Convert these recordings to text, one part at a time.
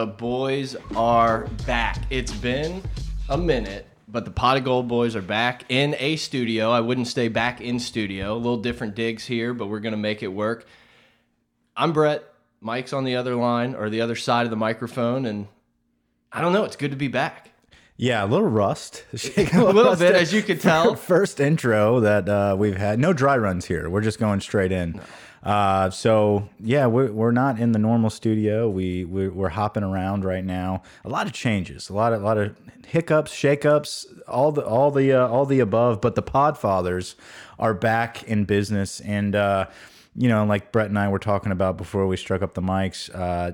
The boys are back. It's been a minute, but the Pot of Gold boys are back in a studio. I wouldn't stay back in studio. A little different digs here, but we're going to make it work. I'm Brett. Mike's on the other line or the other side of the microphone, and I don't know. It's good to be back. Yeah, a little rust. a little bit, as you could tell. First intro that uh, we've had. No dry runs here. We're just going straight in. No. Uh, so yeah, we're, we're not in the normal studio. We we're, we're, hopping around right now. A lot of changes, a lot of a lot of hiccups, shakeups, all the all the uh, all the above. But the Podfathers are back in business, and uh, you know, like Brett and I were talking about before we struck up the mics, uh,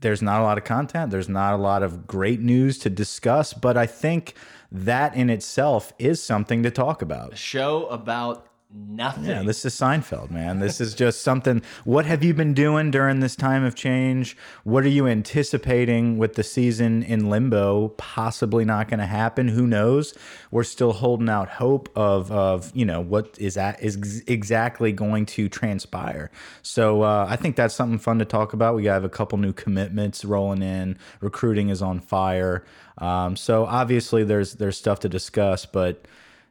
there's not a lot of content. There's not a lot of great news to discuss, but I think that in itself is something to talk about. A show about nothing. Yeah, this is Seinfeld, man. This is just something. What have you been doing during this time of change? What are you anticipating with the season in limbo? Possibly not going to happen. Who knows? We're still holding out hope of of you know what is that is exactly going to transpire. So uh, I think that's something fun to talk about. We have a couple new commitments rolling in. Recruiting is on fire. Um, so obviously there's there's stuff to discuss, but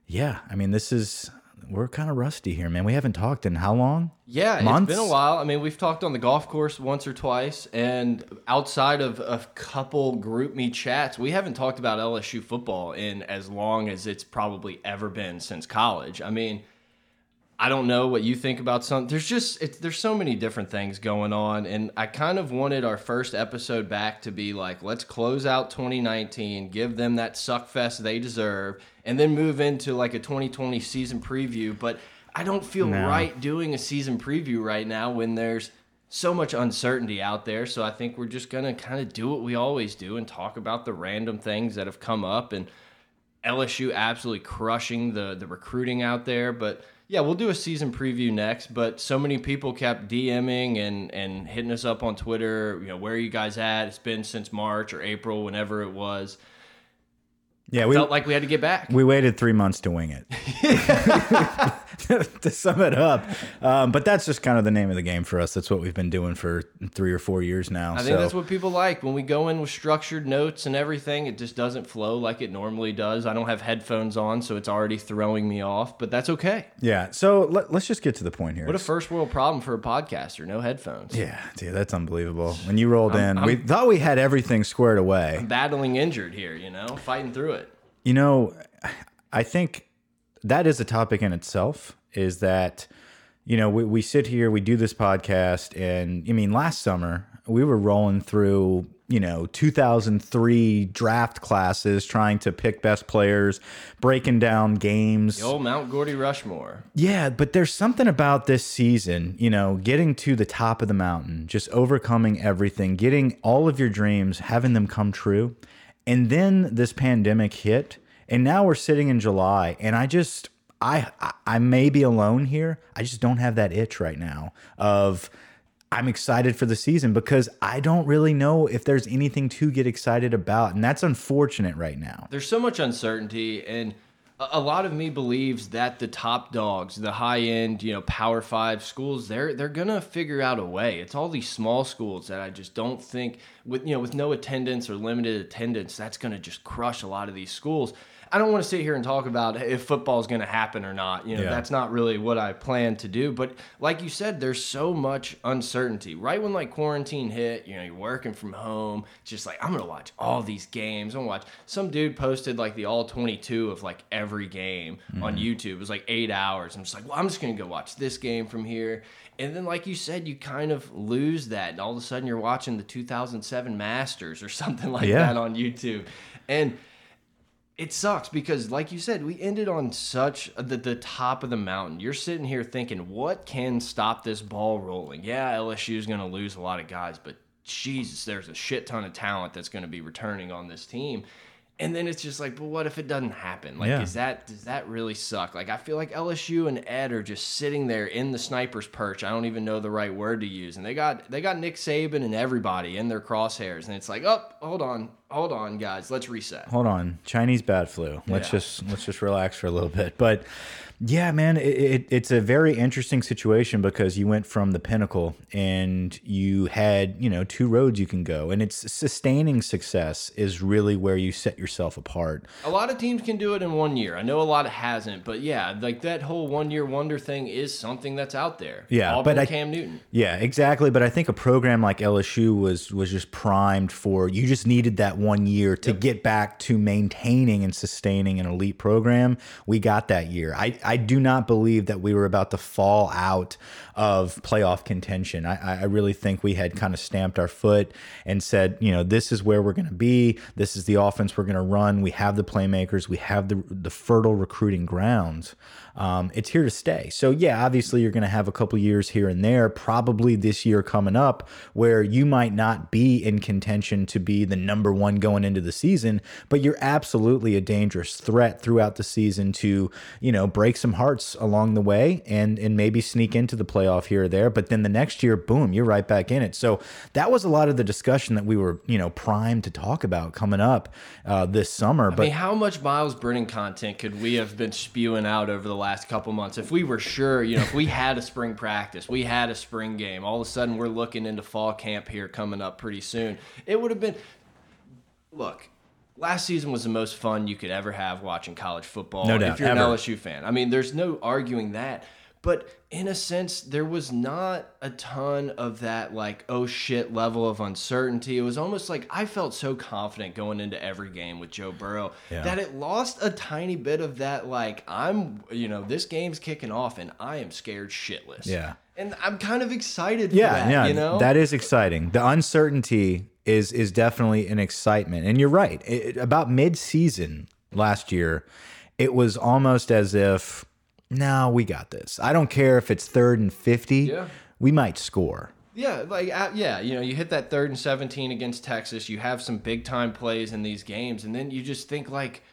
yeah, I mean this is we're kind of rusty here, man. We haven't talked in how long? Yeah, Months? it's been a while. I mean, we've talked on the golf course once or twice, and outside of a couple GroupMe chats, we haven't talked about LSU football in as long as it's probably ever been since college. I mean, I don't know what you think about some. There's just there's so many different things going on, and I kind of wanted our first episode back to be like, let's close out 2019, give them that suck fest they deserve, and then move into like a 2020 season preview. But I don't feel no. right doing a season preview right now when there's so much uncertainty out there. So I think we're just gonna kind of do what we always do and talk about the random things that have come up and LSU absolutely crushing the the recruiting out there, but yeah, we'll do a season preview next, but so many people kept DMing and and hitting us up on Twitter. You know, where are you guys at? It's been since March or April, whenever it was. Yeah, we felt like we had to get back. We waited three months to wing it. to sum it up, um, but that's just kind of the name of the game for us. That's what we've been doing for three or four years now. I think so. that's what people like when we go in with structured notes and everything. It just doesn't flow like it normally does. I don't have headphones on, so it's already throwing me off. But that's okay. Yeah. So let, us just get to the point here. What a first world problem for a podcaster. No headphones. Yeah, dude, that's unbelievable. When you rolled I'm, in, I'm, we thought we had everything squared away. I'm battling injured here. You know, fighting through it. You know, I think that is a topic in itself. Is that you know we, we sit here, we do this podcast, and I mean, last summer we were rolling through you know 2003 draft classes trying to pick best players breaking down games the old mount gordy rushmore yeah but there's something about this season you know getting to the top of the mountain just overcoming everything getting all of your dreams having them come true and then this pandemic hit, and now we're sitting in July, and I just I I may be alone here. I just don't have that itch right now of I'm excited for the season because I don't really know if there's anything to get excited about, and that's unfortunate right now. There's so much uncertainty and a lot of me believes that the top dogs, the high end, you know, Power Five schools, they're they're gonna figure out a way. It's all these small schools that I just don't think, with you know, with no attendance or limited attendance, that's gonna just crush a lot of these schools. I don't want to sit here and talk about if football is going to happen or not. You know, yeah. that's not really what I plan to do. But like you said, there's so much uncertainty. Right when like quarantine hit, you know, you're working from home. just like I'm going to watch all these games. I'm going to watch. Some dude posted like the all 22 of like every game mm on mm-hmm. YouTube. It was like eight hours. I'm just like, well, I'm just going to go watch this game from here. And then, like you said, you kind of lose that. And all of a sudden, you're watching the 2007 Masters or something like yeah. that on YouTube. And it sucks because like you said we ended on such the, the top of the mountain. You're sitting here thinking what can stop this ball rolling? Yeah lsu is going to lose a lot of guys but jesus there's a shit ton of talent that's going to be returning on this team and then it's just like, but what if it doesn't happen? Like, yeah. is that does that really suck? Like, I feel like LSU and Ed are just sitting there in the sniper's perch. I don't even know the right word to use, and they got they got Nick Saban and everybody in their crosshairs, and it's like, oh, hold on, hold on, guys, let's reset. Hold on, Chinese bad flu. Let's yeah. just let's just relax for a little bit. But Yeah, man, it, it, it's a very interesting situation because you went from the pinnacle and you had, you know, two roads you can go. And it's sustaining success is really where you set yourself apart. A lot of teams can do it in one year. I know a lot hasn't, but yeah, like that whole one year wonder thing is something that's out there. Yeah, Auburn, but I- Cam Newton. Yeah, exactly. But I think a program like LSU was was just primed for you just needed that one year to get back to maintaining and sustaining an elite program. We got that year. I, I do not believe that we were about to fall out of playoff contention. I, I really think we had kind of stamped our foot and said, you know, this is where we're going to be. This is the offense we're going to run. We have the playmakers. We have the the fertile recruiting grounds. Um, it's here to stay. So yeah, obviously you're going to have a couple years here and there. Probably this year coming up where you might not be in contention to be the number one going into the season, but you're absolutely a dangerous threat throughout the season to you know break some hearts along the way and and maybe sneak into the playoff here or there. But then the next year, boom, you're right back in it. So that was a lot of the discussion that we were you know primed to talk about coming up uh, this summer. I But mean, how much Miles Brennan content could we have been spewing out over the last couple months if we were sure, you know, if we had a spring practice, we had a spring game, all of a sudden we're looking into fall camp here coming up pretty soon. It would have been look, last season was the most fun you could ever have watching college football. No doubt, if you're ever. an LSU fan. I mean, there's no arguing that. But in a sense, there was not a ton of that like oh shit level of uncertainty. It was almost like I felt so confident going into every game with Joe Burrow Yeah. that it lost a tiny bit of that like I'm you know this game's kicking off and I am scared shitless. Yeah. and I'm kind of excited. For yeah, that, yeah, you know that is exciting. The uncertainty is is definitely an excitement, and you're right. It, about mid season last year, it was almost as if, no, we got this. I don't care if it's third and fifty. Yeah. we might score. Yeah, like uh, yeah, you know, you hit that third and seventeen against Texas. You have some big time plays in these games, and then you just think like,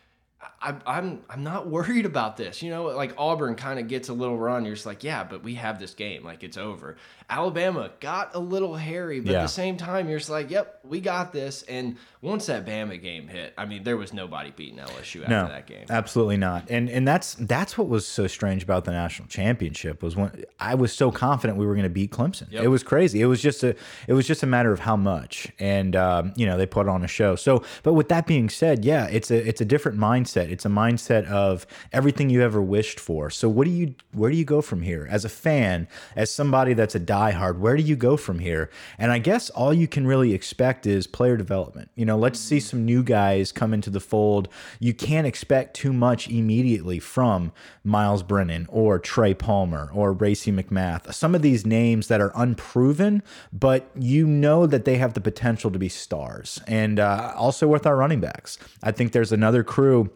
I, I'm I'm not worried about this. You know, like Auburn kind of gets a little run. You're just like, yeah, but we have this game. Like it's over. Alabama got a little hairy, but at the same time, you're just like, yep, we got this. And once that Bama game hit, I mean, there was nobody beating LSU after No, that game. absolutely not. And and that's that's what was so strange about the national championship was when I was so confident we were going to beat Clemson. Yep. It was crazy. It was just a it was just a matter of how much, and um, you know they put on a show. So, but with that being said, yeah, it's a it's a different mindset. It's a mindset of everything you ever wished for. So, what do you where do you go from here as a fan, as somebody that's a diehard? Where do you go from here? And I guess all you can really expect is player development. You know, let's see some new guys come into the fold. You can't expect too much immediately from Miles Brennan or Trey Palmer or Racey McMath. Some of these names that are unproven, but you know that they have the potential to be stars. And uh, also with our running backs, I think there's another crew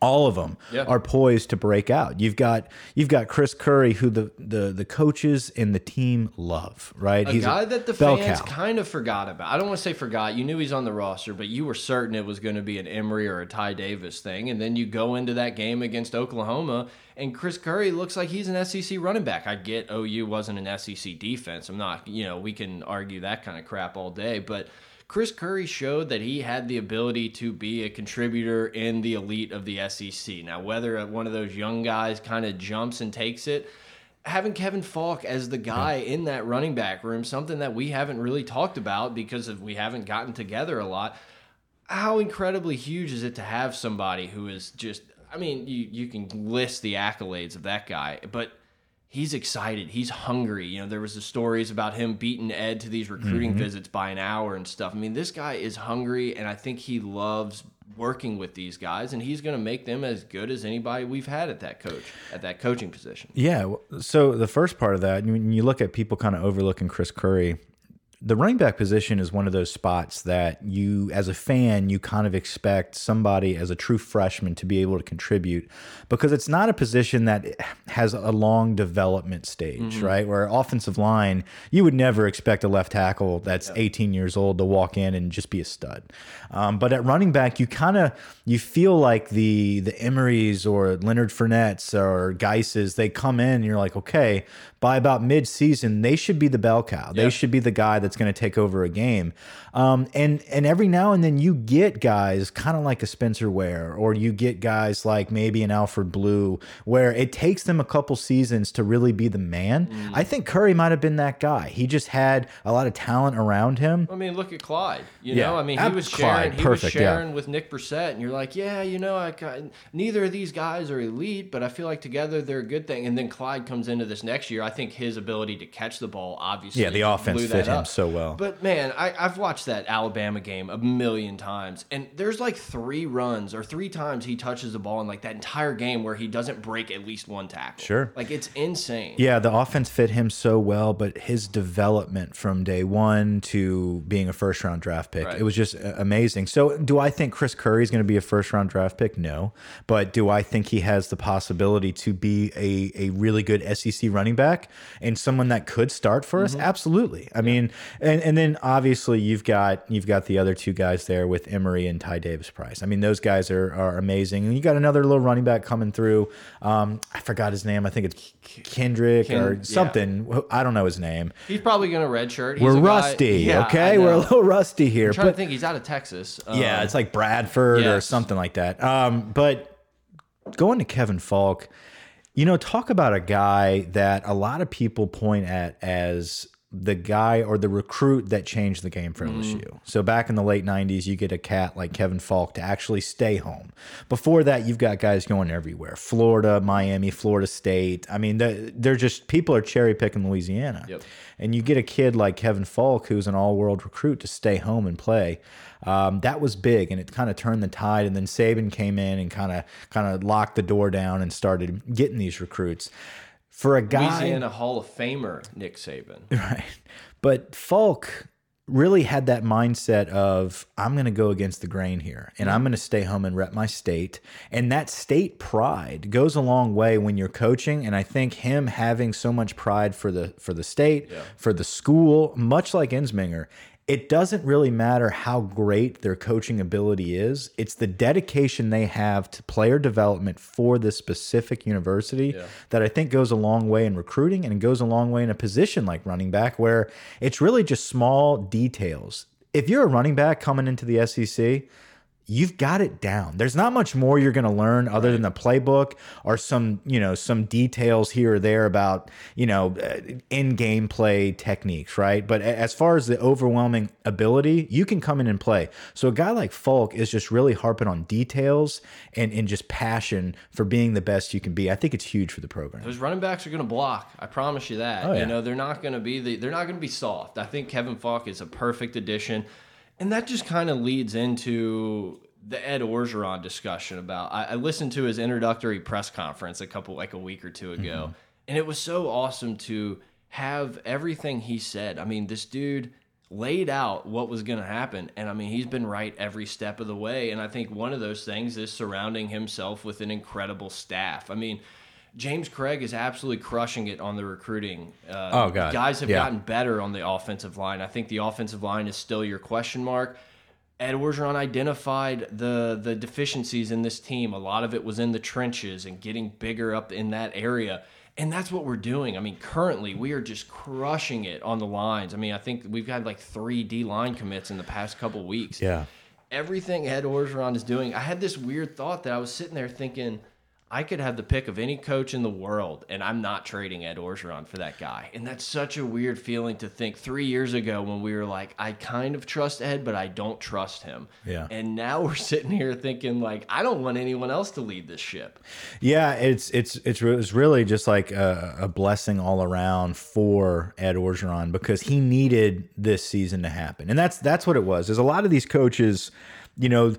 all of them Yeah. are poised to break out. You've got you've got Chris Curry, who the the the coaches and the team love, right? A guy that the fans cow. kind of forgot about. I don't want to say forgot. You knew he's on the roster, but you were certain it was going to be an Emery or a Ty Davis thing. And then you go into that game against Oklahoma, and Chris Curry looks like he's an SEC running back. I get oh, OU wasn't an SEC defense. I'm not, you know, we can argue that kind of crap all day, but. Chris Curry showed that he had the ability to be a contributor in the elite of the SEC. Now, whether one of those young guys kind of jumps and takes it, having Kevin Faulk as the guy in that running back room, something that we haven't really talked about because of we haven't gotten together a lot. How incredibly huge is it to have somebody who is just I mean, you you can list the accolades of that guy, but he's excited. He's hungry. You know, there was the stories about him beating Ed to these recruiting mm-hmm. visits by an hour and stuff. I mean, this guy is hungry and I think he loves working with these guys and he's going to make them as good as anybody we've had at that coach at that coaching position. Yeah. So the first part of that, when you look at people kind of overlooking Chris Curry, the running back position is one of those spots that you, as a fan, you kind of expect somebody as a true freshman to be able to contribute because it's not a position that has a long development stage, right? Where offensive line, you would never expect a left tackle that's 18 years old to walk in and just be a stud. Um, but at running back, you kind of you feel like the the Emerys or Leonard Fournettes or Geises, they come in and you're like, okay, by about mid season, they should be the bell cow. They Yeah. should be the guy that's that's going to take over a game. Um, and and every now and then you get guys kind of like a Spencer Ware, or you get guys like maybe an Alfred Blue, where it takes them a couple seasons to really be the man. Mm. I think Curry might have been that guy. He just had a lot of talent around him. I mean, look at Clyde. You Yeah. know, I mean, he was Clyde, sharing, he perfect, was yeah. sharing with Nick Brossette, and you're like, yeah, you know, I neither of these guys are elite, but I feel like together they're a good thing. And then Clyde comes into this next year. I think his ability to catch the ball, obviously, Yeah, the offense blew fit that him up. so well. But man, I, I've watched that Alabama game a million times, and there's like three runs or three times he touches the ball in like that entire game where he doesn't break at least one tackle. Sure. like it's insane. Yeah, the offense fit him so well, but his development from day one to being a first round draft pick, Right. it was just amazing. So, do I think Chris Curry is going to be a first round draft pick? No. But do I think he has the possibility to be a, a really good SEC running back and someone that could start for us? Mm-hmm. Absolutely. I mean, and, and then obviously you've got you've got the other two guys there with Emery and Ty Davis Price. I mean, those guys are, are amazing. And you got another little running back coming through. Um, I forgot his name. I think it's Kendrick Ken- or yeah. something. I don't know his name. He's probably going to redshirt. He's We're a guy- rusty, Yeah, okay? We're a little rusty here. I'm trying But to think. He's out of Texas. yeah, Um, it's like Bradford or something like that. Um, but going to Kevin Faulk, you know, talk about a guy that a lot of people point at as the guy or the recruit that changed the game for LSU. So back in the late 90s, you get a cat like Kevin Faulk to actually stay home. Before that, you've got guys going everywhere. Florida, Miami, Florida State. I mean, they're, they're just people are cherry picking Louisiana. Yep. And you get a kid like Kevin Faulk, who's an all world recruit, to stay home and play. Um, that was big, and it kind of turned the tide. And then Saban came in and kind of kind of locked the door down and started getting these recruits. For a guy, Louisiana Hall of Famer Nick Saban. right? But Faulk really had that mindset of I'm going to go against the grain here and I'm going to stay home and rep my state and that state pride goes a long way when you're coaching and I think him having so much pride for the for the state for the school much like Ensminger it doesn't really matter how great their coaching ability is it's the dedication they have to player development for this specific university that I think goes a long way in recruiting and it goes a long way in a position like running back where it's really just small details. If you're a running back coming into the SEC, you've got it down. There's not much more you're going to learn other than the playbook or some, you know, some details here or there about, you know, uh, in-game play techniques, right? But as far as the overwhelming ability, you can come in and play. So a guy like Faulk is just really harping on details and and just passion for being the best you can be. I think it's huge for the program. Those running backs are going to block. I promise you that. Oh, yeah. You know, they're not going to be the, they're not going to be soft. I think Kevin Faulk is a perfect addition. And that just kind of leads into the Ed Orgeron discussion about I, I listened to his introductory press conference a couple like a week or two ago. Mm-hmm. And it was so awesome to have everything he said. I mean, this dude laid out what was going to happen and I mean, he's been right every step of the way and I think one of those things is surrounding himself with an incredible staff. I mean, James Cregg is absolutely crushing it on the recruiting. Uh, Oh, God. guys have Yeah. gotten better on the offensive line. I think the offensive line is still your question mark. Ed Orgeron identified the the deficiencies in this team. A lot of it was in the trenches and getting bigger up in that area. And that's what we're doing. I mean, currently we are just crushing it on the lines. I mean, I think we've had like three D line commits in the past couple weeks Yeah. everything Ed Orgeron is doing, I had this weird thought that I was sitting there thinking, I could have the pick of any coach in the world, and I'm not trading Ed Orgeron for that guy. And that's such a weird feeling to think. Three years ago, when we were like, I kind of trust Ed, but I don't trust him. Yeah. And now we're sitting here thinking, like, I don't want anyone else to lead this ship. Yeah, it's it's it's it's really just like a, a blessing all around for Ed Orgeron because he needed this season to happen, and that's that's what it was. There's a lot of these coaches, you know,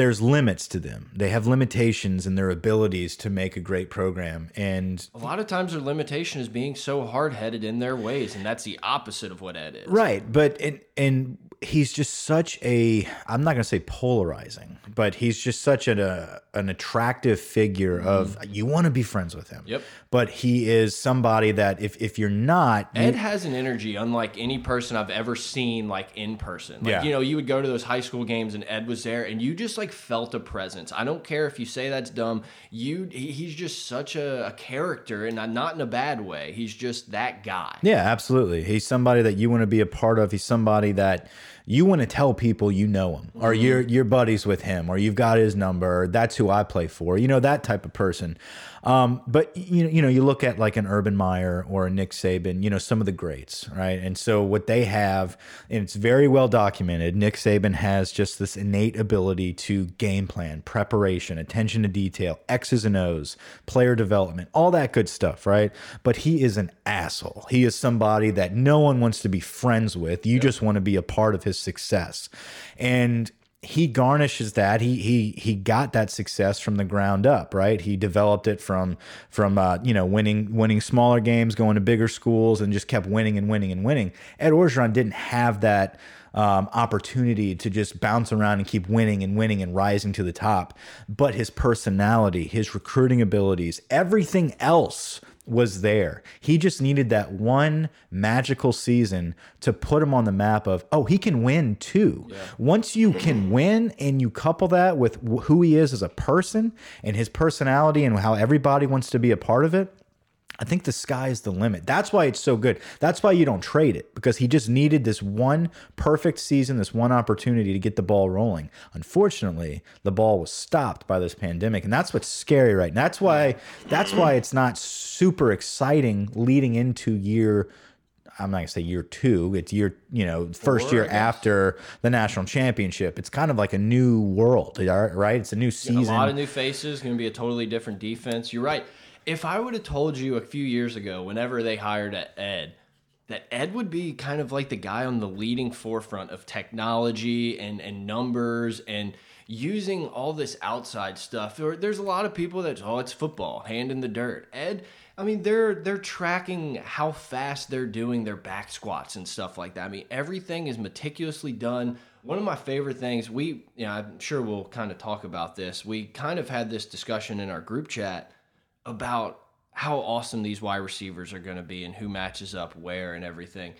there's limits to them. They have limitations in their abilities to make a great program, and A lot of times their limitation is being so hard headed in their ways, and that's the opposite of what Ed is. Right, but and and he's just such a I'm not going to say polarizing, but he's just such an a, an attractive figure mm-hmm. of you want to be friends with him. Yep. But he is somebody that if if you're not, you- Ed has an energy unlike any person I've ever seen like in person. Like, Yeah. you know, you would go to those high school games and Ed was there and you just like felt a presence. I don't care if you say that's dumb. You he- he's just such a, a character and not in a bad way. He's just that guy. Yeah, absolutely. He's somebody that you want to be a part of. He's somebody that you want to tell people you know him, or Mm-hmm. you're you're buddies with him, or you've got his number. Or That's who I play for. You know that type of person. Um, but you know, you know, you look at like an Urban Meyer or a Nick Saban. You know, some of the greats, right? And so what they have, and it's very well documented. Nick Saban has just this innate ability to game plan, preparation, attention to detail, X's and O's, player development, all that good stuff, right? But he is an asshole. He is somebody that no one wants to be friends with. You just want to be a part of his success. And he garnishes that. He he he got that success from the ground up right? He developed it from from uh, you know winning winning smaller games going to bigger schools and just kept winning and winning and winning. Ed orgeron didn't have that um, opportunity to just bounce around and keep winning and winning and rising to the top. But his personality his recruiting abilities everything else was there. He just needed that one magical season to put him on the map of, oh, he can win too. Once you can win and you couple that with who he is as a person and his personality and how everybody wants to be a part of it, I think the sky is the limit. That's why it's so good. That's why you don't trade it because he just needed this one perfect season, this one opportunity to get the ball rolling. Unfortunately, the ball was stopped by this pandemic, and that's what's scary right now. That's why that's why it's not super exciting leading into year I'm not gonna say year two. It's year, you know, first Four, year after the national championship. It's kind of like a new world, right? It's a new season. A lot of new faces, going to be a totally different defense. You're right. If I would have told you a few years ago, whenever they hired Ed, that Ed would be kind of like the guy on the leading forefront of technology and, and numbers and using all this outside stuff. There's a lot of people that, oh, it's football, hand in the dirt. Ed, I mean, they're they're tracking how fast they're doing their back squats and stuff like that. I mean, everything is meticulously done. One of my favorite things, we, you know, I'm sure we'll kind of talk about this. We kind of had this discussion in our group chat about how awesome these wide receivers are going to be and who matches up where and everything.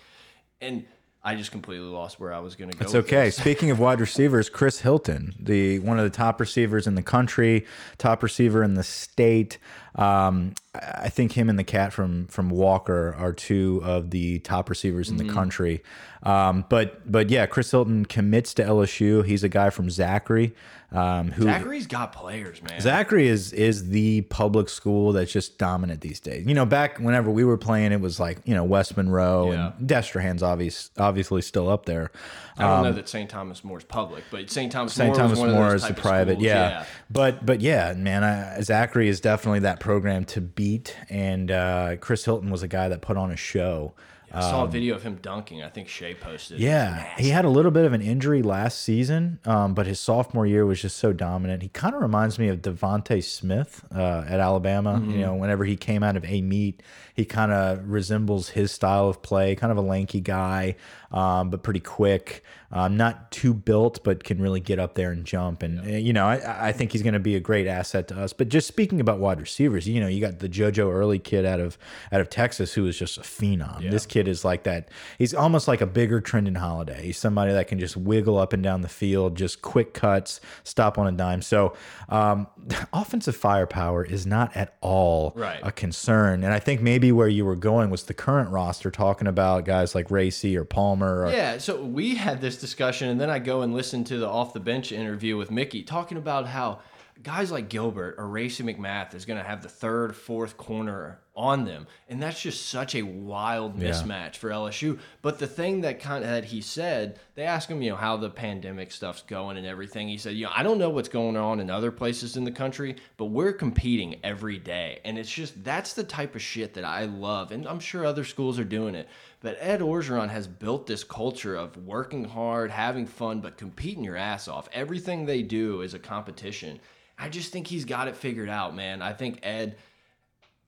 And I just completely lost where I was going to go. It's okay. Speaking of wide receivers, Chris Hilton, the one of the top receivers in the country, top receiver in the state. Um, I think him and the cat from from Walker are two of the top receivers in the country. Um, but but yeah, Chris Hilton commits to LSU. He's a guy from Zachary, um, who Zachary's got players, man. Zachary is is the public school that's just dominant these days. You know, back whenever we were playing, it was like you know West Monroe Yeah. and Destrehan's obvious obviously still up there. I don't know that St. Thomas More is public, but St. Thomas St. More Thomas was one of More is the private, schools, yeah. But but yeah, man, I, Zachary is definitely that program to beat, and uh, Chris Hilton was a guy that put on a show. I saw a video of him dunking. I think Shay posted. Um, Yeah, he had a little bit of an injury last season, um, but his sophomore year was just so dominant. He kind of reminds me of DeVonta Smith uh, at Alabama. You know, whenever he came out of a meet, he kind of resembles his style of play. Kind of a lanky guy, um, but pretty quick. Um, not too built, but can really get up there and jump. And uh, you know, I, I think he's going to be a great asset to us. But just speaking about wide receivers, you know, you got the JoJo Earle kid out of out of Texas who is just a phenom. This kid is like that. He's almost like a bigger Trindon Holliday. He's somebody that can just wiggle up and down the field, just quick cuts, stop on a dime. So um, offensive firepower is not at all Right. a concern. And I think maybe where you were going was the current roster, talking about guys like Racey or Palmer. Or, Yeah, so we had this discussion, and then I go and listen to the off the bench interview with Mickey talking about how guys like Gilbert or Racey McMath is going to have the third, fourth corner on them, and that's just such a wild mismatch for LSU. But the thing that kind of that he said, they asked him, you know, how the pandemic stuff's going and everything. He said, you know, I don't know what's going on in other places in the country, but we're competing every day, and it's just that's the type of shit that I love, and I'm sure other schools are doing it. But Ed Orgeron has built this culture of working hard, having fun, but competing your ass off. Everything they do is a competition. I just think he's got it figured out, man. I think Ed,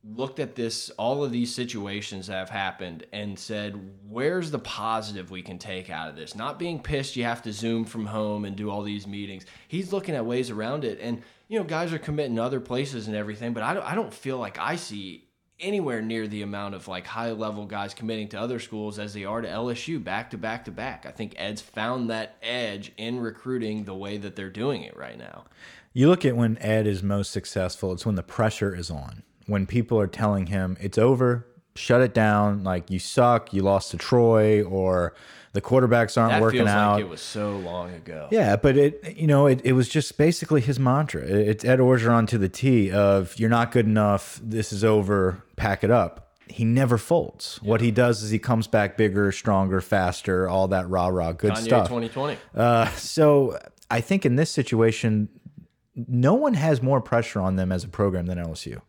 looked at this all of these situations that have happened and said where's the positive we can take out of this? Not being pissed you have to zoom from home and do all these meetings. He's looking at ways around it. And you know guys are committing to other places and everything but i don't, I don't feel like i see anywhere near the amount of like high level guys committing to other schools as they are to lsu back to back to back. I think ed's found that edge in recruiting the way that they're doing it right now. You look at when Ed is most successful, it's when the pressure is on. When people are telling him it's over, shut it down, like you suck, you lost to Troy, or the quarterbacks aren't that working feels out. like it was so long ago Yeah, but it you know it, it was just basically his mantra. It- It's Ed Orgeron to the T of you're not good enough. This is over. Pack it up. He never folds. What he does is he comes back bigger, stronger, faster, all that rah rah good Kanye stuff. 2020 Uh, so I think in this situation, no one has more pressure on them as a program than LSU.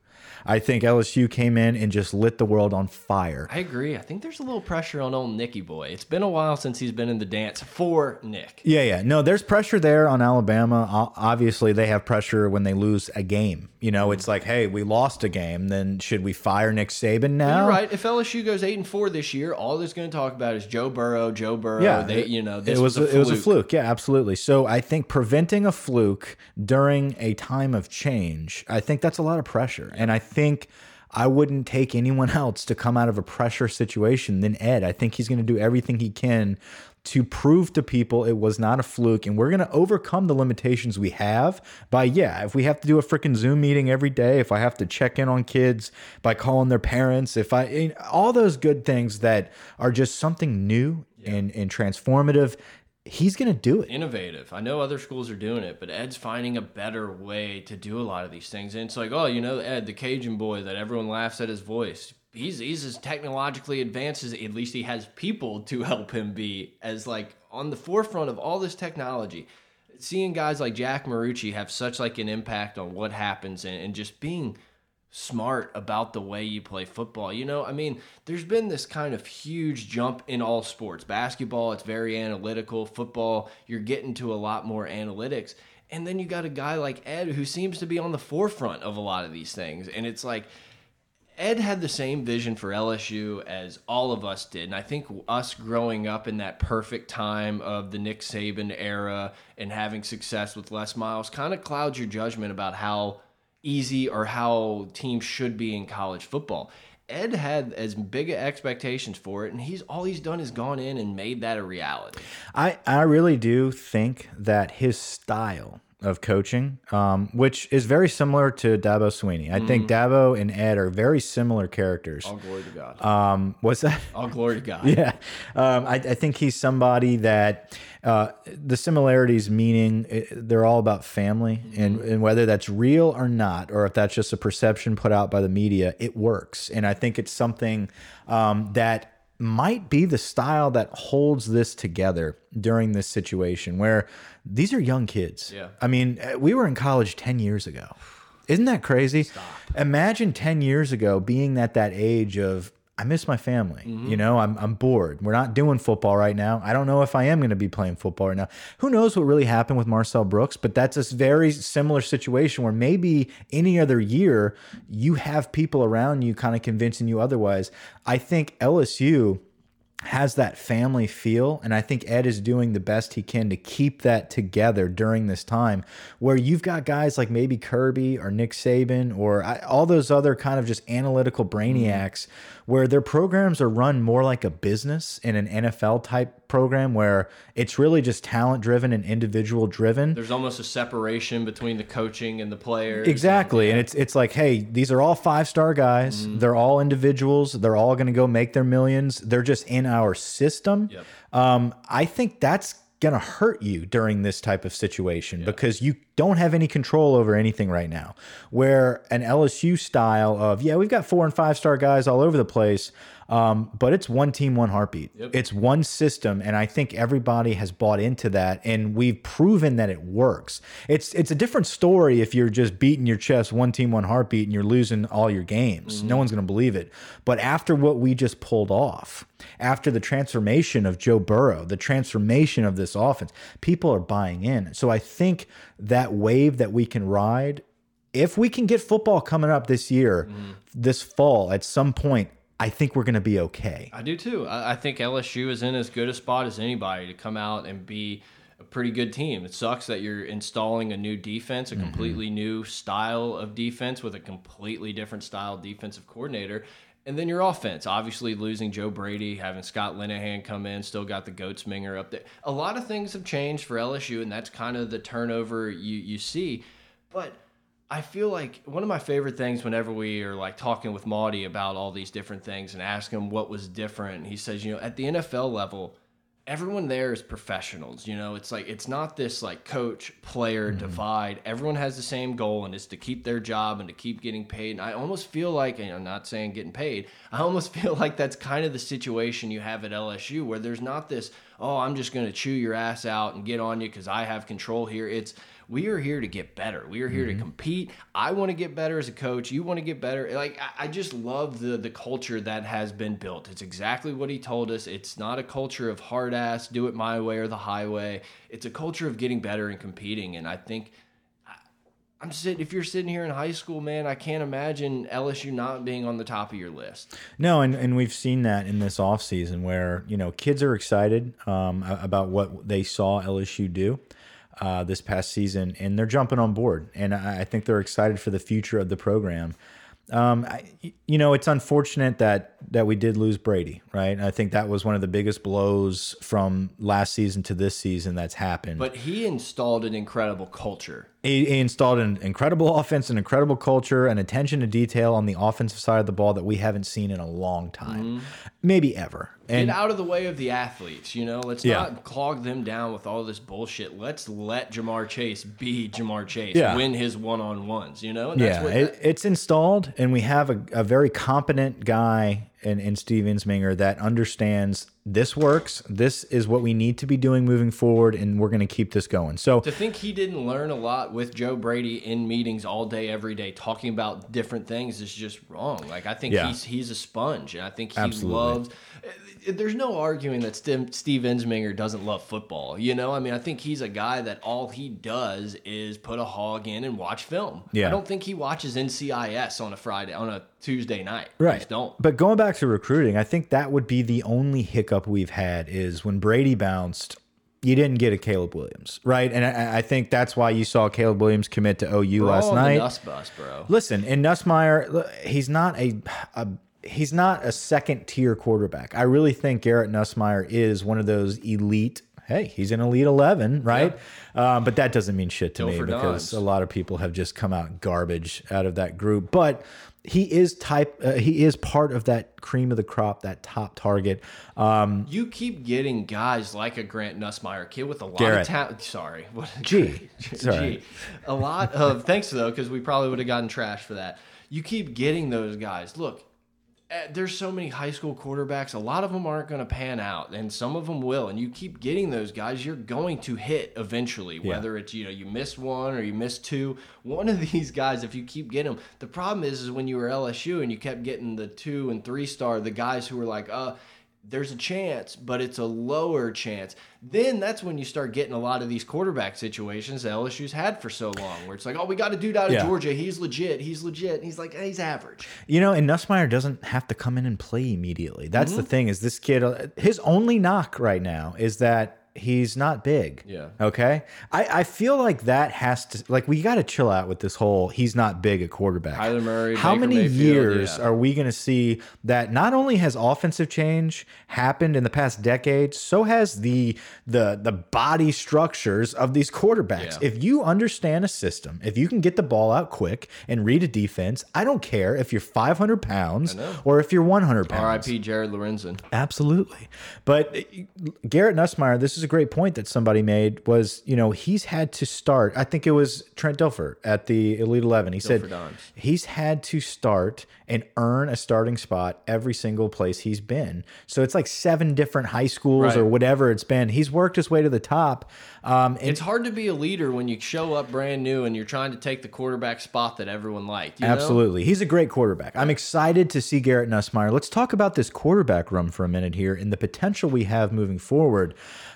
I think LSU came in and just lit the world on fire. I agree. I think there's a little pressure on old Nicky boy. It's been a while since he's been in the dance for Nick. Yeah, yeah. No, there's pressure there on Alabama. Obviously, they have pressure when they lose a game. You know, it's like, hey, we lost a game. Then should we fire Nick Saban now? You're right. If LSU goes eight and four this year, all they're going to talk about is Joe Burrow, Joe Burrow. Yeah, they, you know, this it was, a, it was a fluke. fluke. Yeah, absolutely. So I think preventing a fluke during a time of change, I think that's a lot of pressure, and I think. I wouldn't take anyone else to come out of a pressure situation than Ed. I think he's going to do everything he can to prove to people it was not a fluke and we're going to overcome the limitations we have by yeah if we have to do a freaking zoom meeting every day if i have to check in on kids by calling their parents if i all those good things that are just something new and, and transformative he's going to do it Innovative. I know other schools are doing it, but Ed's finding a better way to do a lot of these things. And it's like, oh, you know, Ed, the Cajun boy that everyone laughs at his voice. He's he's as technologically advanced as at least he has people to help him be as like on the forefront of all this technology. Seeing guys like Jack Marucci have such like an impact on what happens and, and just being smart about the way you play football. You know, I mean, there's been this kind of huge jump in all sports. Basketball, it's very analytical. Football, you're getting to a lot more analytics. And then you got a guy like Ed who seems to be on the forefront of a lot of these things. And it's like Ed had the same vision for LSU as all of us did. And I think us growing up in that perfect time of the Nick Saban era and having success with Les Miles kind of clouds your judgment about how easy or how teams should be in college football. Ed had as big expectations for it, and he's all he's done is gone in and made that a reality. I, I really do think that his style of coaching, um, which is very similar to Dabo Swinney. I think Dabo and Ed are very similar characters. All glory to God. Um, what's that? all glory to God. Yeah, um, I, I think he's somebody that uh, the similarities meaning eh, they're all about family, and, and whether that's real or not, or if that's just a perception put out by the media, it works. And I think it's something um, that might be the style that holds this together during this situation where these are young kids. Yeah. I mean, eh, we were in college 10 years ago. Isn't that crazy? Imagine 10 years ago being at that age of, I miss my family. You mm-hmm. know, I'm, I'm bored. We're not doing football right now. I don't know if I am going to be playing football right now. Who knows what really happened with Marcel Brooks, but that's a very similar situation where maybe any other year you have people around you kind of convincing you otherwise. I think LSU has that family feel and i think ed is doing the best he can to keep that together during this time where you've got guys like maybe kirby or nick saban or I- all those other kind of just analytical mm-hmm. brainiacs where their programs are run more like a business in an nfl type program where it's really just talent driven and individual driven There's almost a separation between the coaching and the players. Exactly. And it's it's like, hey, these are all five star guys. They're all individuals. They're all going to go make their millions. They're just in our system. Yep. Um, I think that's going to hurt you during this type of situation because you don't have any control over anything right now. Where an LSU style of, yeah, we've got four and five star guys all over the place. Um, but it's one team, one heartbeat. It's one system, and I think everybody has bought into that, and we've proven that it works. It's it's a different story if you're just beating your chest, one team, one heartbeat, and you're losing all your games. No one's going to believe it. But after what we just pulled off, after the transformation of Joe Burrow, the transformation of this offense, people are buying in. So I think that wave that we can ride if we can get football coming up this year, mm-hmm. this fall at some point, I think we're going to be okay. I do too. I, I think LSU is in as good a spot as anybody to come out and be a pretty good team. It sucks that you're installing a new defense, a mm-hmm. completely new style of defense with a completely different style defensive coordinator. And then your offense, obviously losing Joe Brady, having Scott Linehan come in, still got the Goatsminger up there. A lot of things have changed for LSU, and that's kind of the turnover you you see. But I feel like one of my favorite things whenever we are like talking with Maudie about all these different things and ask him what was different, he says, you know, at the NFL level, everyone there is professionals. You know, it's like it's not this like coach player mm-hmm. divide. Everyone has the same goal, and it's to keep their job and to keep getting paid. And I almost feel like, and I'm not saying getting paid, I almost feel like that's kind of the situation you have at LSU, where there's not this, oh, I'm just going to chew your ass out and get on you because I have control here. It's we are here to get better. We are here to compete. I want to get better as a coach. You want to get better. Like I, I just love the the culture that has been built. It's exactly what he told us. It's not a culture of hard ass, do it my way or the highway. It's a culture of getting better and competing. And I think I'm sitting. If you're sitting here in high school, man, I can't imagine LSU not being on the top of your list. No, and, and we've seen that in this offseason where, you know, kids are excited um, about what they saw LSU do uh, this past season, and they're jumping on board. And I, I think they're excited for the future of the program. Um, I, you know, it's unfortunate that that we did lose Brady, right? I think that was one of the biggest blows from last season to this season that's happened. But he installed an incredible culture. he, he installed an incredible offense, an incredible culture, and attention to detail on the offensive side of the ball that we haven't seen in a long time, mm-hmm. maybe ever. And Get out of the way of the athletes, you know. Let's Yeah. not clog them down with all this bullshit. Let's let Ja'Marr Chase be Ja'Marr Chase, Yeah. win his one on ones, you know. And that's yeah, what it, it's installed, and we have a, a very competent guy in, in Steve Ensminger that understands this works. This is what we need to be doing moving forward, and we're going to keep this going. So, to think he didn't learn a lot with Joe Brady in meetings all day, every day, talking about different things is just wrong. Like I think Yeah. he's he's a sponge, and I think he Absolutely. loves. There's no arguing that Steve, Ensminger doesn't love football. You know, I mean, I think he's a guy that all he does is put a hog in and watch film. Yeah. I don't think he watches NCIS on a Friday on a Tuesday night. Right, just don't. But going back to recruiting, I think that would be the only hiccup we've had is when Brady bounced. You didn't get a Caleb Williams, right? And I, I think that's why you saw Caleb Williams commit to OU We're last night. Nuss bus, bro. Listen, and Nussmeier, he's not a, a he's not a second tier quarterback. I really think Garrett Nussmeier is one of those elite. Hey, he's an elite eleven, right? Um, but that doesn't mean shit to Go me because dimes. a lot of people have just come out garbage out of that group. But he is type. Uh, he is part of that cream of the crop, that top target. Um, You keep getting guys like a Grant Nussmeier, kid with a lot Garrett. of talent. Sorry, what G. Sorry. G. A lot of thanks though, because we probably would have gotten trashed for that. You keep getting those guys. Look, there's so many high school quarterbacks. A lot of them aren't going to pan out, and some of them will. And you keep getting those guys. You're going to hit eventually, whether it's you know you miss one or you miss two. One of these guys, if you keep getting them, the problem is is when you were LSU and you kept getting the two and three star, the guys who were like, uh there's a chance, but it's a lower chance. Then that's when you start getting a lot of these quarterback situations that LSU's had for so long, where it's like, oh, we got a dude out of Yeah. Georgia. He's legit. He's legit. And he's like, hey, he's average. You know, and Nussmeier doesn't have to come in and play immediately. That's Mm-hmm. the thing is this kid uh, his only knock right now is that he's not big. Yeah. Okay. I, I feel like that has to like we got to chill out with this whole he's not big at quarterback. Kyler Murray, How Baker many Mayfield, years yeah. are we going to see that not only has offensive change happened in the past decade, so has the the the body structures of these quarterbacks. Yeah. If you understand a system, if you can get the ball out quick and read a defense, I don't care if you're 500 pounds or if you're 100 pounds. R.I.P. Jared Lorenzen. Absolutely. But uh, Garrett Nussmeier, this is a great point that somebody made was, you know, he's had to start. I think it was Trent Dilfer at the Elite 11. He said Dimes. he's had to start and earn a starting spot every single place he's been. So it's like seven different high schools or whatever it's been. He's worked his way to the top. Um, It's hard to be a leader when you show up brand new and you're trying to take the quarterback spot that everyone liked. You know? Absolutely. He's a great quarterback. I'm excited to see Garrett Nussmeier. Let's talk about this quarterback room for a minute here and the potential we have moving forward.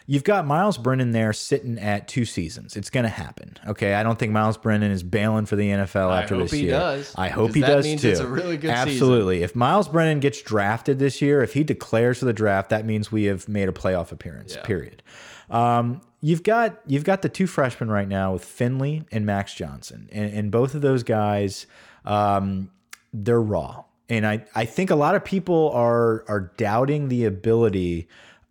You you've got Miles Brennan there sitting at two seasons. It's going to happen. Okay, I don't think Miles Brennan is bailing for the NFL after this year. I hope he does, I hope he that does means too. it's a really good season. Absolutely. If Miles Brennan gets drafted this year, if he declares for the draft, that means we have made a playoff appearance. Yeah. Period. Um, you've got you've got the two freshmen right now with Finley and Max Johnson, and, and both of those guys, um, they're raw. And I, I think a lot of people are are doubting the ability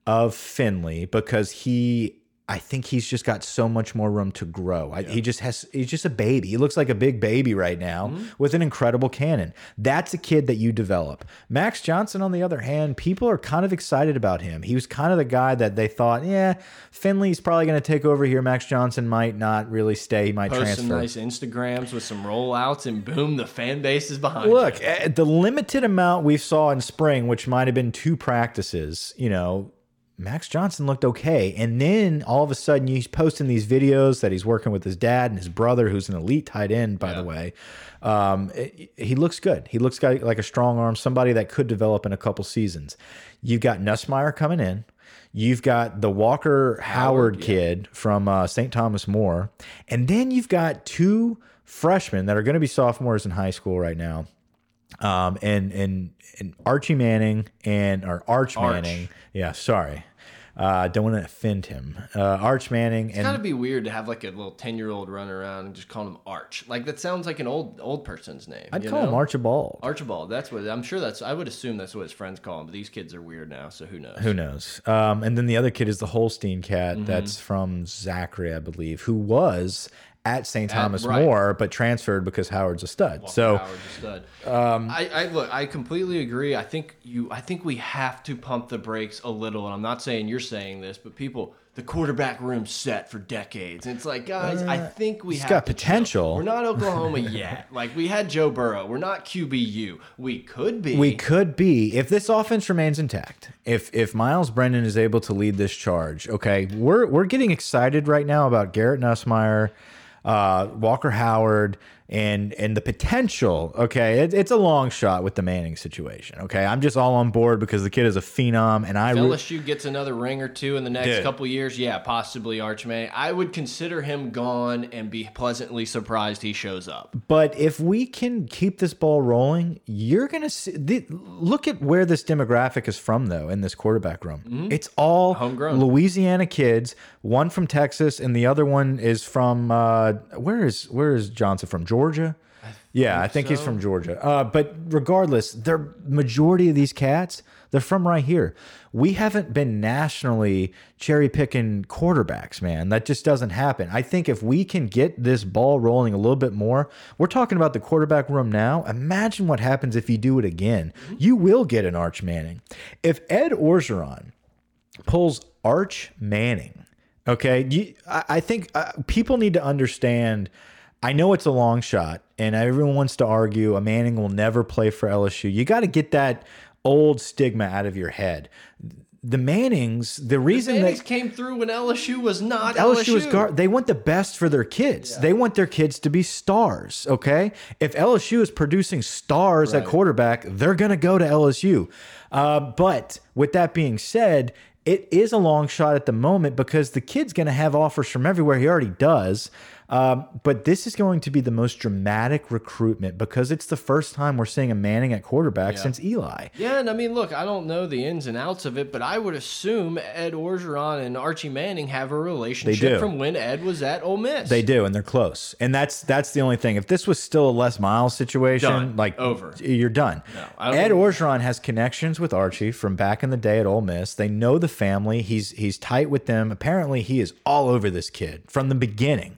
of Finley because he I think he's just got so much more room to grow. I, he just has he's just a baby. He looks like a big baby right now with an incredible cannon. That's a kid that you develop. Max Johnson on the other hand, people are kind of excited about him. He was kind of the guy that they thought, yeah, Finley's probably going to take over here. Max Johnson might not really stay. He might Post some nice Instagrams with some rollouts, and boom, the fan base is behind. Look, you. eh, the limited amount we saw in spring, which might have been two practices, you know, Max Johnson looked okay. And then all of a sudden, he's posting these videos that he's working with his dad and his brother, who's an elite tight end, by the way. Um, eh, he looks good. He looks like a strong arm, somebody that could develop in a couple seasons. You've got Nussmeier coming in. You've got the Walker Howard, yeah. kid from uh, St. Thomas More. And then you've got two freshmen that are going to be sophomores in high school right now um, and and and Archie Manning and or Arch Arch. Manning. Yeah, sorry, uh, don't want to offend him. Uh, Arch Manning It's and gotta be weird to have like a little ten year old run around and just call him Arch. Like that sounds like an old old person's name. I'd you call know? him Archibald. Archibald. That's what I'm sure. That's I would assume that's what his friends call him. But these kids are weird now, so who knows? Who knows? Um, and then the other kid is the Holstein cat Mm-hmm. that's from Zachary, I believe, who was at St. Thomas right. More, but transferred because Howard's a stud. so Howard's a stud. Um, I, I look. I completely agree. I think you. I think we have to pump the brakes a little. And I'm not saying you're saying this, but people, the quarterback room set for decades. And it's like, guys, I think we Uh, have got to chill. potential. We're not Oklahoma yet. Like we had Joe Burrow. We're not QBU. We could be. We could be if this offense remains intact. If if Myles Brennan is able to lead this charge, okay, we're we're getting excited right now about Garrett Nussmeier, uh, Walker Howard, and and the potential. Okay, it, it's a long shot with the Manning situation. Okay, I'm just all on board because the kid is a phenom, and I If LSU gets another ring or two in the next Dude. couple years, yeah, possibly Archmay. I would consider him gone and be pleasantly surprised he shows up. But if we can keep this ball rolling, you're gonna see. The, look at where this demographic is from, though. In this quarterback room, it's all. Homegrown. Louisiana kids. One from Texas, and the other one is from uh, where is where is Johnson from? Georgia. Yeah, I think he's from Georgia. Uh, but regardless, the majority of these cats, they're from right here. We haven't been nationally cherry picking quarterbacks, man. That just doesn't happen. I think if we can get this ball rolling a little bit more, we're talking about the quarterback room now. Imagine what happens if you do it again. You will get an Arch Manning. If Ed Orgeron pulls Arch Manning. Okay, you, I, I think uh, people need to understand. I know it's a long shot, and everyone wants to argue a Manning will never play for LSU. You got to get that old stigma out of your head. The Mannings, the reason Mannings that came through when LSU was not LSU. LSU is guard. They want the best for their kids. They want their kids to be stars. Okay, if LSU is producing stars at quarterback, they're going to go to LSU. Uh, but with that being said, it is a long shot at the moment because the kid's going to have offers from everywhere. He already does. Um, but this is going to be the most dramatic recruitment because it's the first time we're seeing a Manning at quarterback since Eli. Yeah, and I mean, look, I don't know the ins and outs of it, but I would assume Ed Orgeron and Archie Manning have a relationship do. from when Ed was at Ole Miss. They do, and they're close. And that's that's the only thing. If this was still a Les Miles situation, Done. like Over. you're done. Don't Ed Orgeron has connections with Archie from back in the day at Ole Miss. They know the family. He's he's tight with them. Apparently, he is all over this kid from the beginning.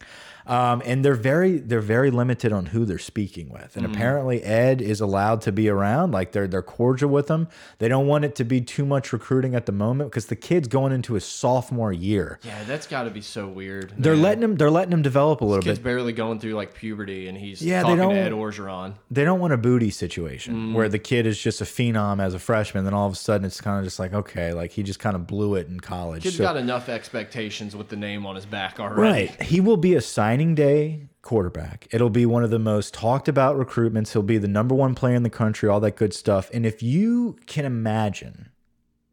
Um, and they're very they're very limited on who they're speaking with. And apparently Ed is allowed to be around. Like they're they're cordial with him. They don't want it to be too much recruiting at the moment because the kid's going into his sophomore year. Yeah, that's got to be so weird. They're man. letting him they're letting him develop a little Kid's bit. barely going through like puberty, and he's Yeah, they don't- to Ed Orgeron. they don't want a booty situation Mm. where the kid is just a phenom as a freshman, then all of a sudden it's kind of just like okay, like he just kind of blew it in college. Kid's So- got enough expectations with the name on his back already. right, he will be a signing day quarterback. It'll be one of the most talked about recruitments. He'll be the number one player in the country, all that good stuff. And if you can imagine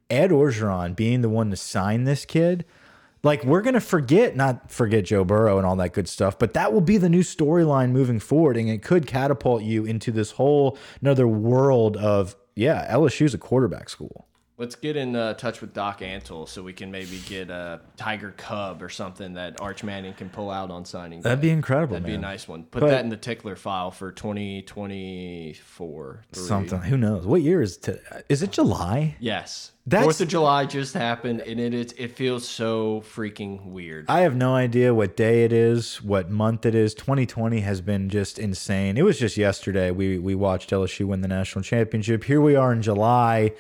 Ed Orgeron being the one to sign this kid, Like we're gonna forget, not forget Joe Burrow and all that good stuff, but that will be the new storyline moving forward, and it could catapult you into this whole another world of yeah, LSU's a quarterback school. Let's get in uh, touch with Doc Antle so we can maybe get a Tiger Cub or something that Arch Manning can pull out on signing. That'd be incredible. That'd man. be a nice one. Put But- that in the tickler file for 2024. three. Something. Who knows? What year is it? Is it July? Yes. That's- Fourth of July just happened, and it is it feels so freaking weird. I have no idea what day it is, what month it is. 2020 has been just insane. It was just yesterday we we watched LSU win the national championship. Here we are in July,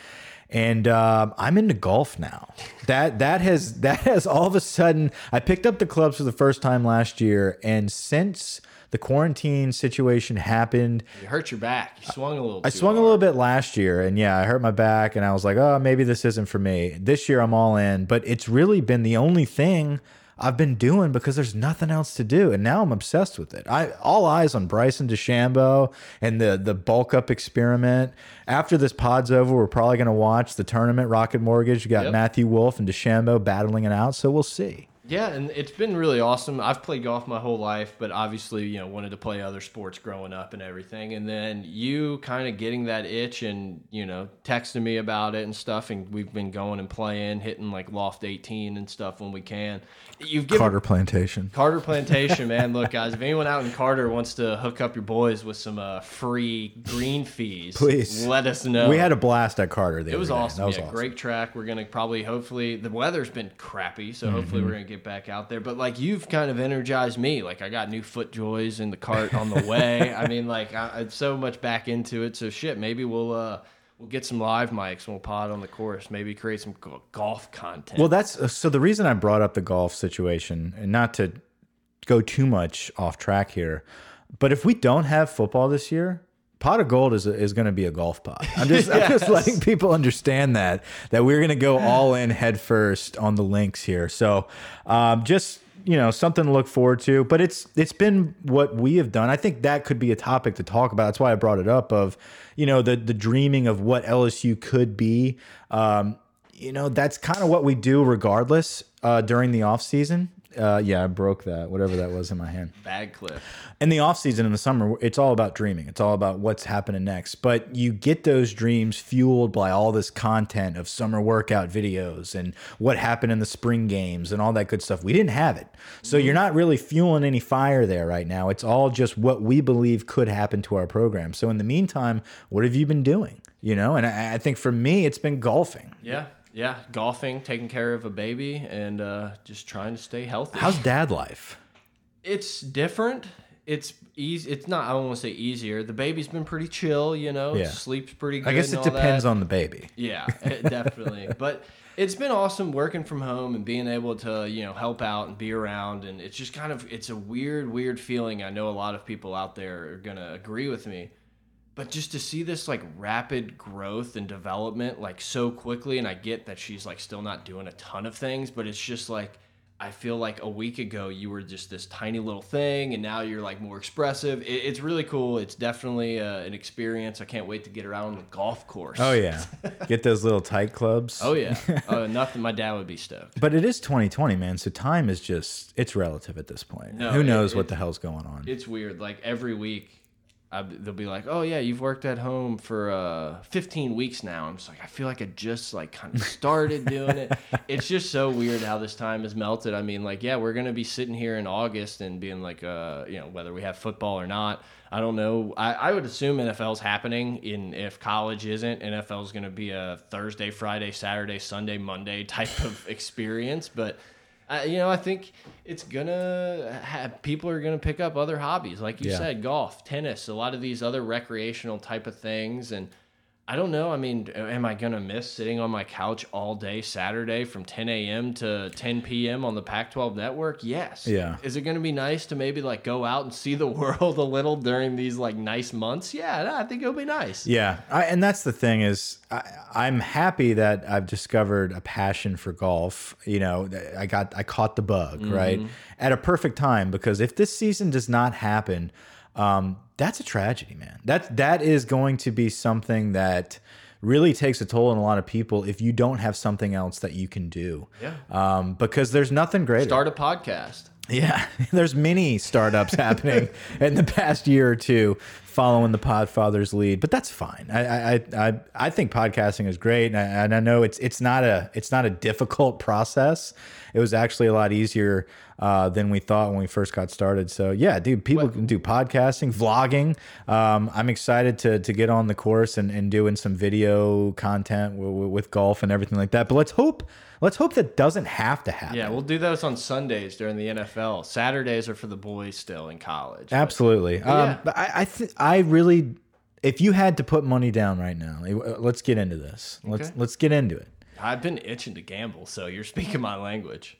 and um, I'm into golf now. That that has that has all of a sudden. I picked up the clubs for the first time last year, and since the quarantine situation happened, you hurt your back. You swung a little. I swung a little bit last year, and yeah, I hurt my back, and I was like, oh, maybe this isn't for me. This year, I'm all in, but it's really been the only thing I've been doing because there's nothing else to do, and now I'm obsessed with it. I all eyes on Bryson DeChambeau and the the bulk up experiment. After this pod's over, we're probably going to watch the tournament. Rocket Mortgage. You got Yep. Matthew Wolff and DeChambeau battling it out, so we'll see. Yeah, and it's been really awesome. I've played golf my whole life, but obviously, you know, wanted to play other sports growing up and everything. And then you kind of getting that itch and, you know, texting me about it and stuff. And we've been going and playing, hitting like Loft 18 and stuff when we can. You've given Carter Plantation. Carter Plantation, man. Look, guys, if anyone out in Carter wants to hook up your boys with some uh, free green fees, Please. let us know. We had a blast at Carter. The It was other day. awesome. That was yeah, awesome. great track. We're gonna probably, hopefully, the weather's been crappy, so hopefully Mm-hmm. we're gonna get back out there. But like you've kind of energized me. Like I got new foot joys in the cart on the way. I mean, like I, I'm so much back into it. So shit, maybe we'll uh we'll get some live mics and we'll pod on the course. Maybe create some golf content. Well, that's uh, so the reason I brought up the golf situation, and not to go too much off track here, but if we don't have football this year, pot of gold is is going to be a golf pot. I'm just I'm just letting people understand that that we're going to go all in head first on the links here. So, um, just you know something to look forward to. But it's it's been what we have done. I think that could be a topic to talk about. That's why I brought it up. Of you know the the dreaming of what LSU could be. Um, you know that's kind of what we do regardless uh, during the off season. Uh, yeah, I broke that, whatever that was in my hand. Bag clip. In the off season in the summer, it's all about dreaming. It's all about what's happening next. But you get those dreams fueled by all this content of summer workout videos and what happened in the spring games and all that good stuff. We didn't have it. So you're not really fueling any fire there right now. It's all just what we believe could happen to our program. So in the meantime, what have you been doing? You know, and I, I think for me, it's been golfing. Yeah, yeah. Golfing, taking care of a baby, and uh, just trying to stay healthy. How's dad life? it's different. It's easy. It's not. I don't want to say easier. The baby's been pretty chill. You know, Yeah. sleeps pretty good. I guess it depends that. on the baby. Yeah, it- definitely. but it's been awesome working from home and being able to, you know, help out and be around. And it's just kind of, it's a weird, weird feeling. I know a lot of people out there are going to agree with me. But just to see this like rapid growth and development like so quickly, and I get that she's like still not doing a ton of things, but it's just like I feel like a week ago you were just this tiny little thing, and now you're like more expressive. It, it's really cool. It's definitely uh, an experience. I can't wait to get her out on the golf course. Oh yeah, get those little tight clubs. Oh yeah. Oh, nothing. My dad would be stoked. But it is 2020, man. So time is just it's relative at this point. No, Who it- knows what it- the hell's going on? It's weird. Like every week, I, they'll be like, "Oh yeah, you've worked at home for uh, 15 weeks now." I'm just like, I feel like I just like kind of started doing it. It's just so weird how this time has melted. I mean, like, yeah, we're gonna be sitting here in August and being like, uh, you know, whether we have football or not. I don't know. I, I would assume NFL's happening. In if college isn't, NFL's going to be a Thursday, Friday, Saturday, Sunday, Monday type of experience. But uh, you know, I think it's gonna have people are gonna pick up other hobbies, like you Yeah. said, golf, tennis, a lot of these other recreational type of things, and. I don't know. I mean, am I gonna miss sitting on my couch all day Saturday from 10 a.m. to 10 p.m. on the Pac-12 network? Yes. Yeah. Is it gonna be nice to maybe like go out and see the world a little during these like nice months? Yeah, I think it'll be nice. Yeah, I, and that's the thing is I, I'm happy that I've discovered a passion for golf. You know, I got I caught the bug right mm-hmm. at a perfect time because if this season does not happen, um, that's a tragedy, man. That that is going to be something that really takes a toll on a lot of people if you don't have something else that you can do. Yeah. Um, because there's nothing greater. Start a podcast. Yeah, there's many startups happening in the past year or two following the Podfather's lead, but that's fine. I I I, I think podcasting is great, and I, and I know it's it's not a it's not a difficult process. It was actually a lot easier uh, than we thought when we first got started. So yeah, dude, people can do podcasting, vlogging. Um, I'm excited to to get on the course and, and doing some video content with golf and everything like that. But let's hope let's hope that doesn't have to happen. Yeah, we'll do those on Sundays during the NFL. Saturdays are for the boys still in college. but- Absolutely. yeah. Um, but I I, th I really, if you had to put money down right now, uh, let's get into this. Let's let's get into it. I've been itching to gamble, so you're speaking my language.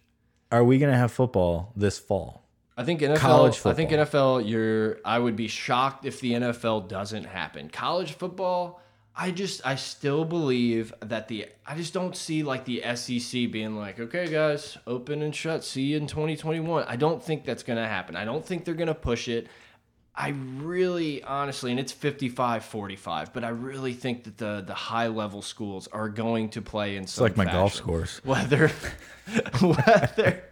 Are we gonna have football this fall? I think NFL. College football. I think. NFL. You're. I would be shocked if the NFL doesn't happen. College football. I just. I still believe that the. I just don't see like the SEC being like, okay, guys, open and shut. See you in 2021. I don't think that's gonna happen. I don't think they're gonna push it. I really honestly, and it's 55 45, but I really think that the the high level schools are going to play in It's some like my golf fashion. scores. Whether whether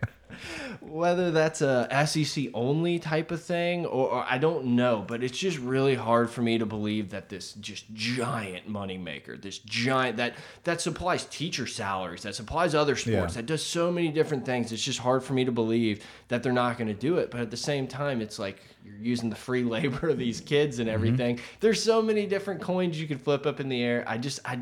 whether that's a SEC only type of thing or, or I don't know, but it's just really hard for me to believe that this just giant moneymaker, this giant that that supplies teacher salaries, that supplies other sports, Yeah. that does so many different things. It's just hard for me to believe that they're not going to do it. But at the same time, it's like you're using the free labor of these kids and mm-hmm. everything. There's so many different coins you could flip up in the air. I just I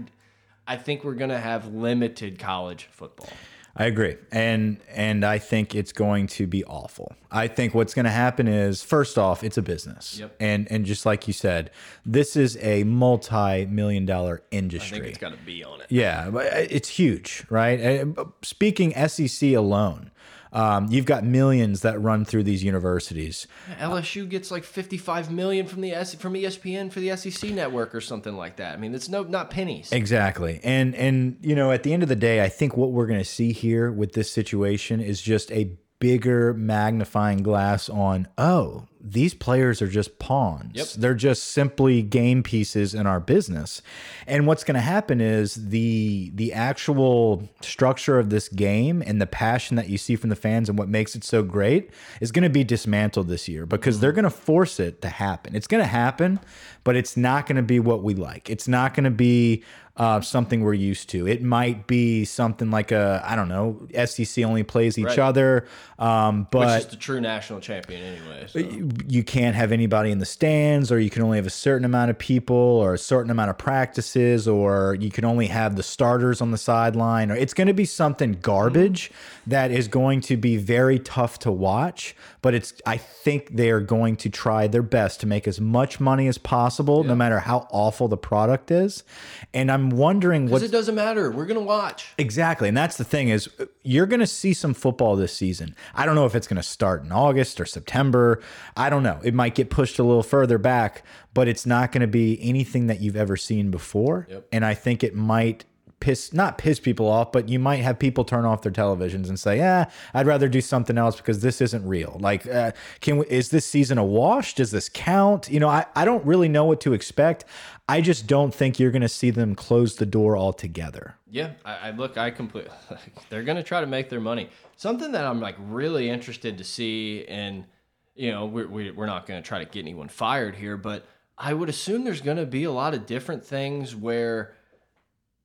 I think we're going to have limited college football. I agree, and and I think it's going to be awful. I think what's going to happen is first off, it's a business, Yep. and and just like you said, this is a multi-million dollar I industry. think it's got to be on it. Yeah, it's huge, right? Uh, Speaking SEC alone, um, you've got millions that run through these universities. LSU gets like 55 million from the S from ESPN for the SEC network or something like that. I mean, it's no not pennies. Exactly. And and you know, at the end of the day, I think what we're going to see here with this situation is just a bigger magnifying glass on oh, these players are just pawns. Yep. They're just simply game pieces in our business. And what's going to happen is the the actual structure of this game and the passion that you see from the fans and what makes it so great is going to be dismantled this year because they're going to force it to happen. It's going to happen, but it's not going to be what we like. It's not going to be uh, something we're used to. It might be something like a I don't know. SEC only plays each Right. other, um, which but is the true national champion anyway. So. You can't have anybody in the stands or you can only have a certain amount of people or a certain amount of practices or you can only have the starters on the sideline or it's going to be something garbage that is going to be very tough to watch but it's i think they are going to try their best to make as much money as possible no matter how awful the product is and i'm wondering what it doesn't matter. We're gonna watch. Exactly. And that's the thing is you're going to see some football this season. I don't know if it's going to start in August or September. I don't know. It might get pushed a little further back, but it's not going to be anything that you've ever seen before. Yep. And I think it might piss not piss people off, but you might have people turn off their televisions and say, "Yeah, I'd rather do something else because this isn't real." Like, uh, can we, is this season a wash? Does this count? You know, I I don't really know what to expect. I just don't think you're going to see them close the door altogether. Yeah, I, I look. I completely. They're gonna try to make their money. Something that I'm like really interested to see, and you know, we're we- we're not gonna try to get anyone fired here, but I would assume there's gonna be a lot of different things where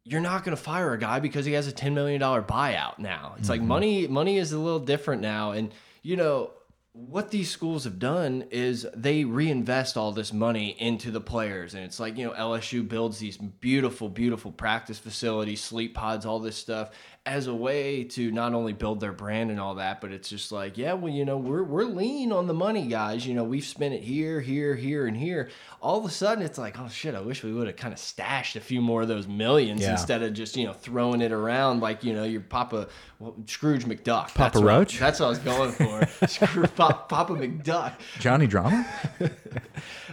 you're not going to fire a guy because he has a $10 million buyout now. It's like mm-hmm. money money is a little different now. And you know what these schools have done is they reinvest all this money into the players. And it's like you know LSU builds these beautiful beautiful practice facilities, sleep pods, all this stuff as a way to not only build their brand and all that, but it's just like, yeah, well, you know, we're we're lean on the money, guys. You know, we've spent it here, here, here, and here. All of a sudden, it's like, oh shit, I wish we would have kind of stashed a few more of those millions Yeah. instead of just you know throwing it around like you know your Papa well, Scrooge McDuck. Papa that's what- Roach? that's what I was going for. Scrooge, Papa, Papa McDuck. Johnny Drama?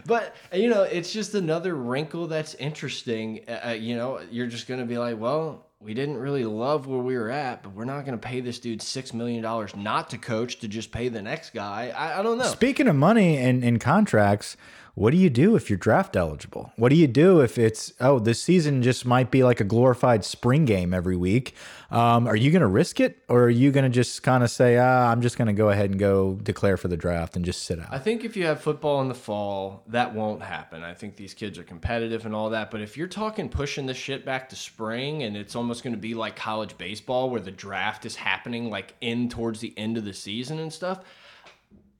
But you know, it's just another wrinkle that's interesting. Uh, uh, you know, you're just going to be like, well, we didn't really love where we were at, but we're not going to pay this dude six million dollars not to coach to just pay the next guy. I, I don't know. Speaking of money and, and contracts, what do you do if you're draft eligible? What do you do if it's, oh, this season just might be like a glorified spring game every week? Um, are you going to risk it or are you going to just kind of say, ah, I'm just going to go ahead and go declare for the draft and just sit out? I think if you have football in the fall, that won't happen. I think these kids are competitive and all that. But if you're talking pushing this shit back to spring and it's almost going to be like college baseball where the draft is happening like in towards the end of the season and stuff,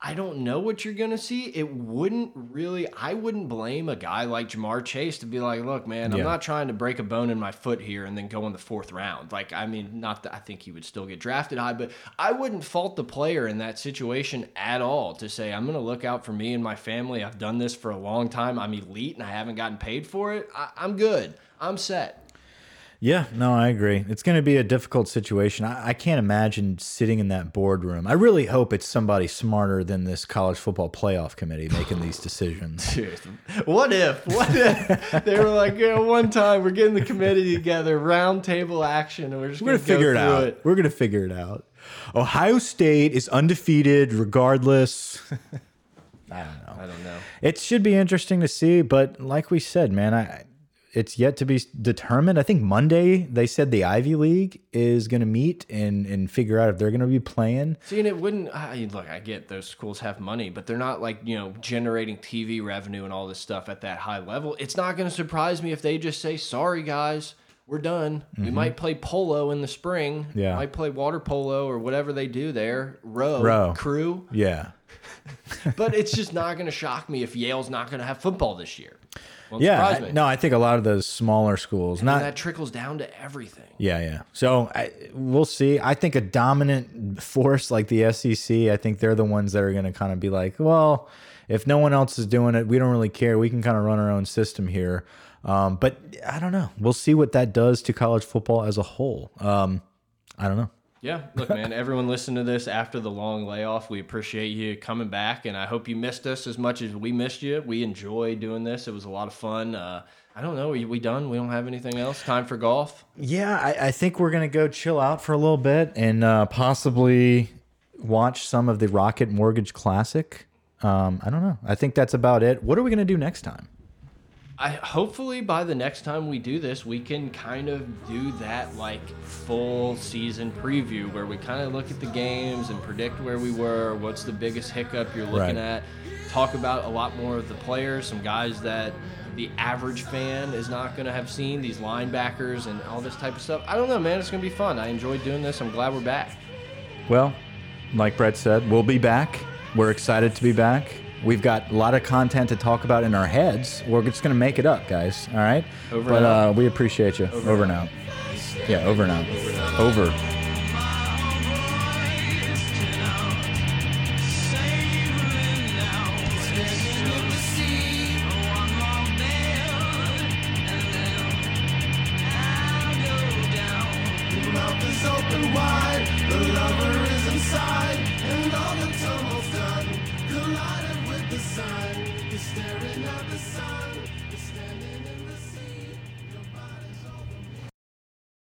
I don't know what you're gonna see. It wouldn't really. I wouldn't blame a guy like Ja'Marr Chase to be like, "Look, man, I'm not trying to break a bone in my foot here and then go in the fourth round." Like, I mean, not that I think he would still get drafted high, but I wouldn't fault the player in that situation at all to say, "I'm gonna look out for me and my family. I've done this for a long time. I'm elite and I haven't gotten paid for it. I, I'm good. I'm set." Yeah, no, I agree. It's going to be a difficult situation. I, I can't imagine sitting in that boardroom. I really hope it's somebody smarter than this college football playoff committee making these decisions. Dude, what if? What if they were like, yeah, one time we're getting the committee together, round table action, and we're just We're gonna, figure it out. It. We're going to figure it out. Ohio State is undefeated regardless. I don't know. I don't know. It should be interesting to see, but like we said, man, I it's yet to be determined. I think Monday they said the Ivy League is going to meet and and figure out if they're going to be playing. See, and it wouldn't. I look, I get those schools have money, but they're not like you know generating TV revenue and all this stuff at that high level. It's not going to surprise me if they just say, "Sorry, guys, we're done. We mm-hmm. might play polo in the spring. Yeah. might play water polo or whatever they do there, row, Row. crew." Yeah. But it's just not going to shock me if Yale's not going to have football this year. Won't Yeah, surprise I- no, I think a lot of those smaller schools, And not that trickles down to everything. Yeah, yeah. So I, we'll see. I think a dominant force like the SEC, I think they're the ones that are going to kind of be like, well, if no one else is doing it, we don't really care. We can kind of run our own system here. Um, but I don't know. We'll see what that does to college football as a whole. Um, I don't know. Yeah, look, man, everyone listen to this after the long layoff. We appreciate you coming back, and I hope you missed us as much as we missed you. We enjoy doing this. It was a lot of fun. Uh, I don't know. Are we done? We don't have anything else? Time for golf? Yeah, I, I think we're going to go chill out for a little bit and uh, possibly watch some of the Rocket Mortgage Classic. Um, I don't know. I think that's about it. What are we going to do next time? I hopefully by the next time we do this, we can kind of do that like full season preview where we kind of look at the games and predict where we were, what's the biggest hiccup you're looking Right. at, talk about a lot more of the players, some guys that the average fan is not going to have seen, these linebackers and all this type of stuff. I don't know, man. It's going to be fun. I enjoyed doing this. I'm glad we're back. Well, like Brett said, we'll be back. We're excited to be back. We've got a lot of content to talk about in our heads. We're just going to make it up, guys. All right? Over but and out. uh, we appreciate you. Over, and out. Yeah, over and out. Over.